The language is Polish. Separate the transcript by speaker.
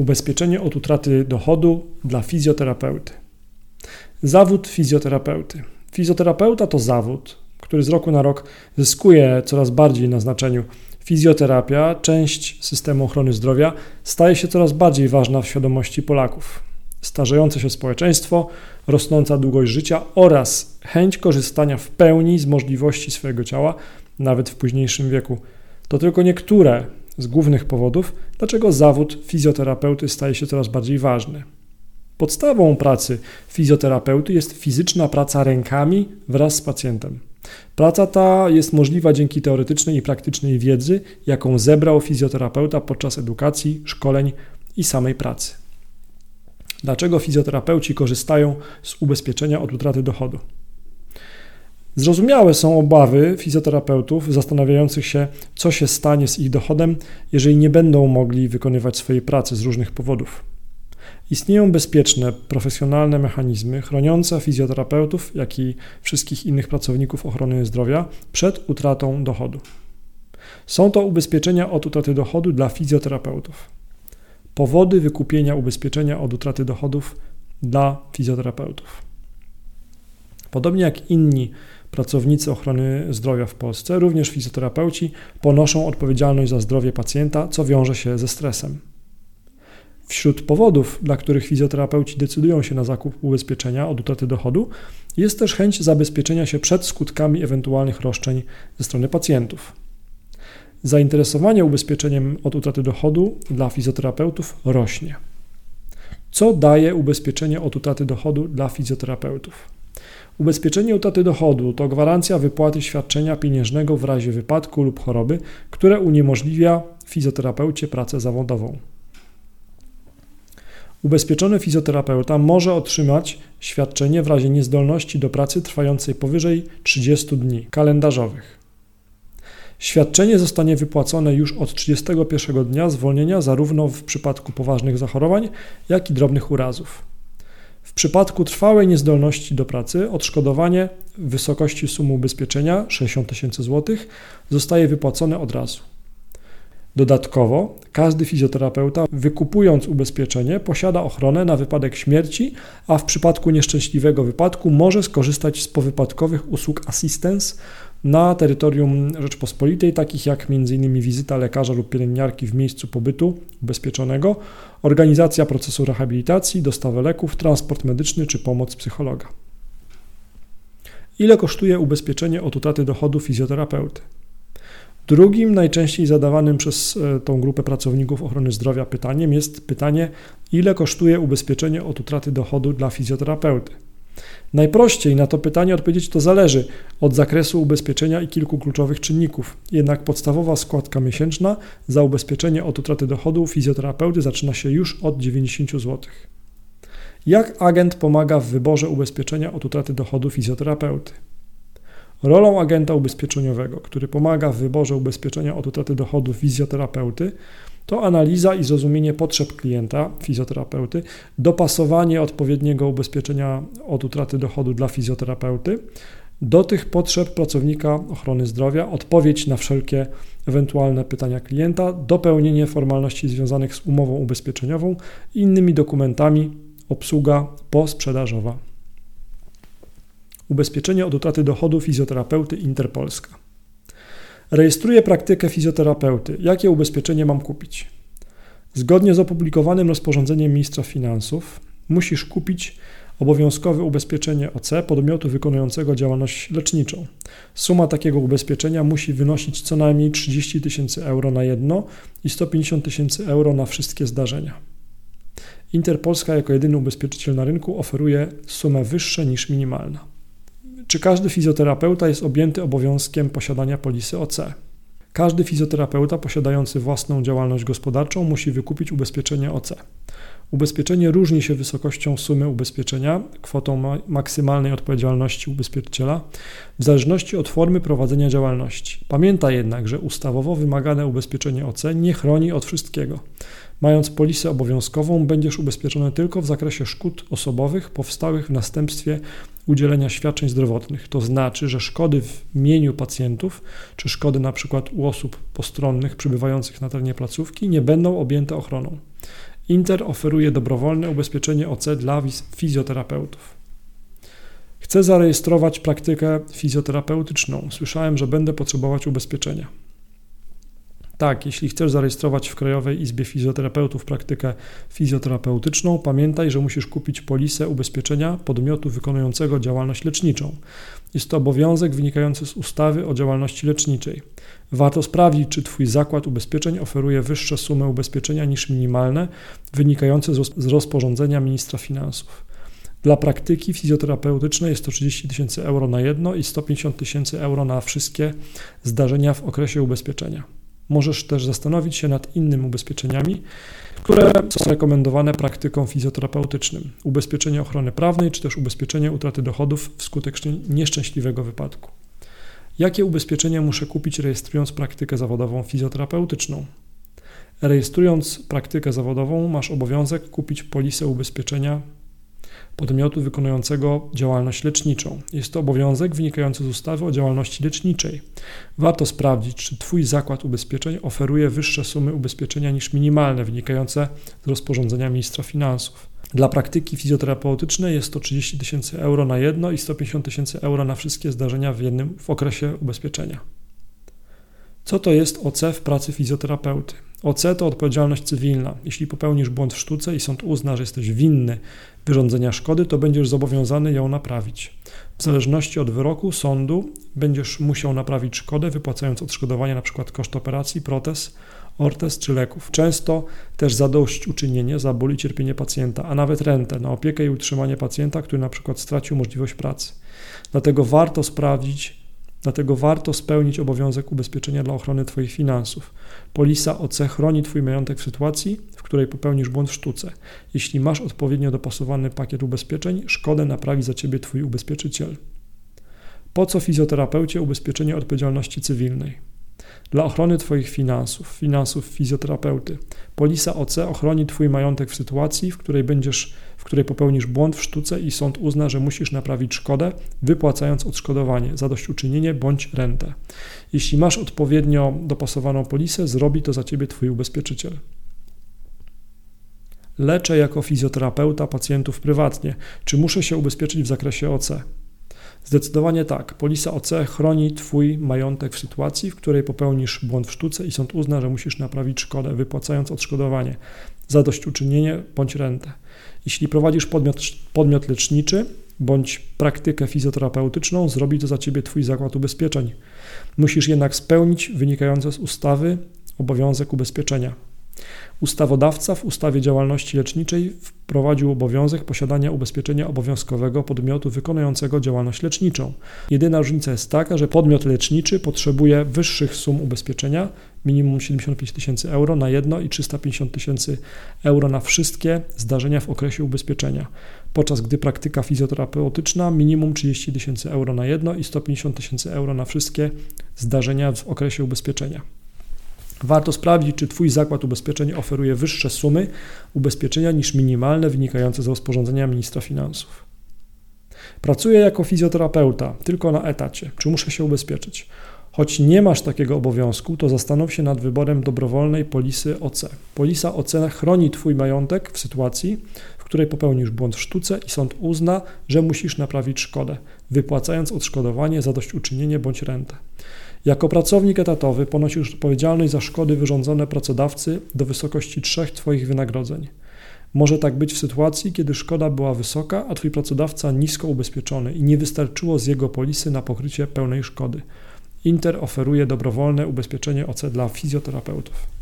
Speaker 1: Ubezpieczenie od utraty dochodu dla fizjoterapeuty. Zawód fizjoterapeuty. Fizjoterapeuta to zawód, który z roku na rok zyskuje coraz bardziej na znaczeniu. Fizjoterapia, część systemu ochrony zdrowia, staje się coraz bardziej ważna w świadomości Polaków. Starzejące się społeczeństwo, rosnąca długość życia oraz chęć korzystania w pełni z możliwości swojego ciała, nawet w późniejszym wieku. To tylko niektóre z głównych powodów, dlaczego zawód fizjoterapeuty staje się coraz bardziej ważny. Podstawą pracy fizjoterapeuty jest fizyczna praca rękami wraz z pacjentem. Praca ta jest możliwa dzięki teoretycznej i praktycznej wiedzy, jaką zebrał fizjoterapeuta podczas edukacji, szkoleń i samej pracy. Dlaczego fizjoterapeuci korzystają z ubezpieczenia od utraty dochodu? Zrozumiałe są obawy fizjoterapeutów zastanawiających się, co się stanie z ich dochodem, jeżeli nie będą mogli wykonywać swojej pracy z różnych powodów. Istnieją bezpieczne, profesjonalne mechanizmy chroniące fizjoterapeutów, jak i wszystkich innych pracowników ochrony zdrowia przed utratą dochodu. Są to ubezpieczenia od utraty dochodu dla fizjoterapeutów. Powody wykupienia ubezpieczenia od utraty dochodów dla fizjoterapeutów. Podobnie jak inni pracownicy ochrony zdrowia w Polsce, również fizjoterapeuci ponoszą odpowiedzialność za zdrowie pacjenta, co wiąże się ze stresem. Wśród powodów, dla których fizjoterapeuci decydują się na zakup ubezpieczenia od utraty dochodu, jest też chęć zabezpieczenia się przed skutkami ewentualnych roszczeń ze strony pacjentów. Zainteresowanie ubezpieczeniem od utraty dochodu dla fizjoterapeutów rośnie. Co daje ubezpieczenie od utraty dochodu dla fizjoterapeutów? Ubezpieczenie utraty dochodu to gwarancja wypłaty świadczenia pieniężnego w razie wypadku lub choroby, które uniemożliwia fizjoterapeucie pracę zawodową. Ubezpieczony fizjoterapeuta może otrzymać świadczenie w razie niezdolności do pracy trwającej powyżej 30 dni kalendarzowych. Świadczenie zostanie wypłacone już od 31 dnia zwolnienia, zarówno w przypadku poważnych zachorowań, jak i drobnych urazów. W przypadku trwałej niezdolności do pracy odszkodowanie w wysokości sumy ubezpieczenia 60 tysięcy złotych zostaje wypłacone od razu. Dodatkowo każdy fizjoterapeuta, wykupując ubezpieczenie, posiada ochronę na wypadek śmierci, a w przypadku nieszczęśliwego wypadku może skorzystać z powypadkowych usług assistance na terytorium Rzeczpospolitej, takich jak m.in. wizyta lekarza lub pielęgniarki w miejscu pobytu ubezpieczonego, organizacja procesu rehabilitacji, dostawa leków, transport medyczny czy pomoc psychologa. Ile kosztuje ubezpieczenie od utraty dochodu fizjoterapeuty? Drugim najczęściej zadawanym przez e, tą grupę pracowników ochrony zdrowia pytaniem jest pytanie, ile kosztuje ubezpieczenie od utraty dochodu dla fizjoterapeuty. Najprościej na to pytanie odpowiedzieć to zależy od zakresu ubezpieczenia i kilku kluczowych czynników. Jednak podstawowa składka miesięczna za ubezpieczenie od utraty dochodu fizjoterapeuty zaczyna się już od 90 zł. Jak agent pomaga w wyborze ubezpieczenia od utraty dochodu fizjoterapeuty? Rolą agenta ubezpieczeniowego, który pomaga w wyborze ubezpieczenia od utraty dochodu fizjoterapeuty, to analiza i zrozumienie potrzeb klienta, fizjoterapeuty, dopasowanie odpowiedniego ubezpieczenia od utraty dochodu dla fizjoterapeuty, do tych potrzeb pracownika ochrony zdrowia, odpowiedź na wszelkie ewentualne pytania klienta, dopełnienie formalności związanych z umową ubezpieczeniową i innymi dokumentami, obsługa posprzedażowa. Ubezpieczenie od utraty dochodu fizjoterapeuty Interpolska. Rejestruję praktykę fizjoterapeuty. Jakie ubezpieczenie mam kupić? Zgodnie z opublikowanym rozporządzeniem ministra finansów musisz kupić obowiązkowe ubezpieczenie OC podmiotu wykonującego działalność leczniczą. Suma takiego ubezpieczenia musi wynosić co najmniej 30 tysięcy euro na jedno i 150 tysięcy euro na wszystkie zdarzenia. Interpolska jako jedyny ubezpieczyciel na rynku oferuje sumę wyższą niż minimalna. Czy każdy fizjoterapeuta jest objęty obowiązkiem posiadania polisy OC? Każdy fizjoterapeuta posiadający własną działalność gospodarczą musi wykupić ubezpieczenie OC. Ubezpieczenie różni się wysokością sumy ubezpieczenia, kwotą maksymalnej odpowiedzialności ubezpieczyciela, w zależności od formy prowadzenia działalności. Pamiętaj jednak, że ustawowo wymagane ubezpieczenie OC nie chroni od wszystkiego. Mając polisę obowiązkową, będziesz ubezpieczony tylko w zakresie szkód osobowych powstałych w następstwie udzielenia świadczeń zdrowotnych. To znaczy, że szkody w mieniu pacjentów, czy szkody przykład u osób postronnych przybywających na terenie placówki nie będą objęte ochroną. Inter oferuje dobrowolne ubezpieczenie OC dla fizjoterapeutów. Chcę zarejestrować praktykę fizjoterapeutyczną. Słyszałem, że będę potrzebować ubezpieczenia. Tak, jeśli chcesz zarejestrować w Krajowej Izbie Fizjoterapeutów praktykę fizjoterapeutyczną, pamiętaj, że musisz kupić polisę ubezpieczenia podmiotu wykonującego działalność leczniczą. Jest to obowiązek wynikający z ustawy o działalności leczniczej. Warto sprawdzić, czy Twój zakład ubezpieczeń oferuje wyższe sumy ubezpieczenia niż minimalne wynikające z rozporządzenia ministra finansów. Dla praktyki fizjoterapeutycznej jest to 30 tysięcy euro na jedno i 150 tysięcy euro na wszystkie zdarzenia w okresie ubezpieczenia. Możesz też zastanowić się nad innymi ubezpieczeniami, które są rekomendowane praktyką fizjoterapeutycznym. Ubezpieczenie ochrony prawnej, czy też ubezpieczenie utraty dochodów wskutek nieszczęśliwego wypadku. Jakie ubezpieczenie muszę kupić rejestrując praktykę zawodową fizjoterapeutyczną? Rejestrując praktykę zawodową masz obowiązek kupić polisę ubezpieczenia podmiotu wykonującego działalność leczniczą. Jest to obowiązek wynikający z ustawy o działalności leczniczej. Warto sprawdzić, czy Twój zakład ubezpieczeń oferuje wyższe sumy ubezpieczenia niż minimalne wynikające z rozporządzenia ministra finansów. Dla praktyki fizjoterapeutycznej jest to 30 tysięcy euro na jedno i 150 tysięcy euro na wszystkie zdarzenia w jednym w okresie ubezpieczenia. Co to jest OC w pracy fizjoterapeuty? OC to odpowiedzialność cywilna. Jeśli popełnisz błąd w sztuce i sąd uzna, że jesteś winny wyrządzenia szkody, to będziesz zobowiązany ją naprawić. W zależności od wyroku sądu będziesz musiał naprawić szkodę, wypłacając odszkodowanie np. koszt operacji, protez, ortez czy leków. Często też zadośćuczynienie za ból i cierpienie pacjenta, a nawet rentę na opiekę i utrzymanie pacjenta, który np. stracił możliwość pracy. Dlatego warto sprawdzić, Dlatego warto spełnić obowiązek ubezpieczenia dla ochrony Twoich finansów. Polisa OC chroni Twój majątek w sytuacji, w której popełnisz błąd w sztuce. Jeśli masz odpowiednio dopasowany pakiet ubezpieczeń, szkodę naprawi za Ciebie Twój ubezpieczyciel. Po co fizjoterapeucie ubezpieczenie odpowiedzialności cywilnej? Dla ochrony Twoich finansów, finansów fizjoterapeuty. Polisa OC ochroni Twój majątek w sytuacji, w której będziesz, w której popełnisz błąd w sztuce i sąd uzna, że musisz naprawić szkodę, wypłacając odszkodowanie, zadośćuczynienie bądź rentę. Jeśli masz odpowiednio dopasowaną polisę, zrobi to za Ciebie Twój ubezpieczyciel. Leczę jako fizjoterapeuta pacjentów prywatnie. Czy muszę się ubezpieczyć w zakresie OC? Zdecydowanie tak. Polisa OC chroni Twój majątek w sytuacji, w której popełnisz błąd w sztuce i sąd uzna, że musisz naprawić szkodę, wypłacając odszkodowanie, zadośćuczynienie bądź rentę. Jeśli prowadzisz podmiot, podmiot leczniczy bądź praktykę fizjoterapeutyczną, zrobi to za Ciebie Twój zakład ubezpieczeń. Musisz jednak spełnić wynikające z ustawy obowiązek ubezpieczenia. Ustawodawca w ustawie działalności leczniczej wprowadził obowiązek posiadania ubezpieczenia obowiązkowego podmiotu wykonującego działalność leczniczą. Jedyna różnica jest taka, że podmiot leczniczy potrzebuje wyższych sum ubezpieczenia, minimum 75 tysięcy euro na jedno i 350 tysięcy euro na wszystkie zdarzenia w okresie ubezpieczenia, podczas gdy praktyka fizjoterapeutyczna minimum 30 tysięcy euro na jedno i 150 tysięcy euro na wszystkie zdarzenia w okresie ubezpieczenia. Warto sprawdzić, czy Twój zakład ubezpieczeń oferuje wyższe sumy ubezpieczenia niż minimalne wynikające z rozporządzenia ministra finansów. Pracuję jako fizjoterapeuta, tylko na etacie. Czy muszę się ubezpieczyć? Choć nie masz takiego obowiązku, to zastanów się nad wyborem dobrowolnej polisy OC. Polisa OC chroni Twój majątek w sytuacji, w której popełnisz błąd w sztuce i sąd uzna, że musisz naprawić szkodę, wypłacając odszkodowanie, zadośćuczynienie bądź rentę. Jako pracownik etatowy ponosisz odpowiedzialność za szkody wyrządzone pracodawcy do wysokości trzech Twoich wynagrodzeń. Może tak być w sytuacji, kiedy szkoda była wysoka, a Twój pracodawca nisko ubezpieczony i nie wystarczyło z jego polisy na pokrycie pełnej szkody. Inter oferuje dobrowolne ubezpieczenie OC dla fizjoterapeutów.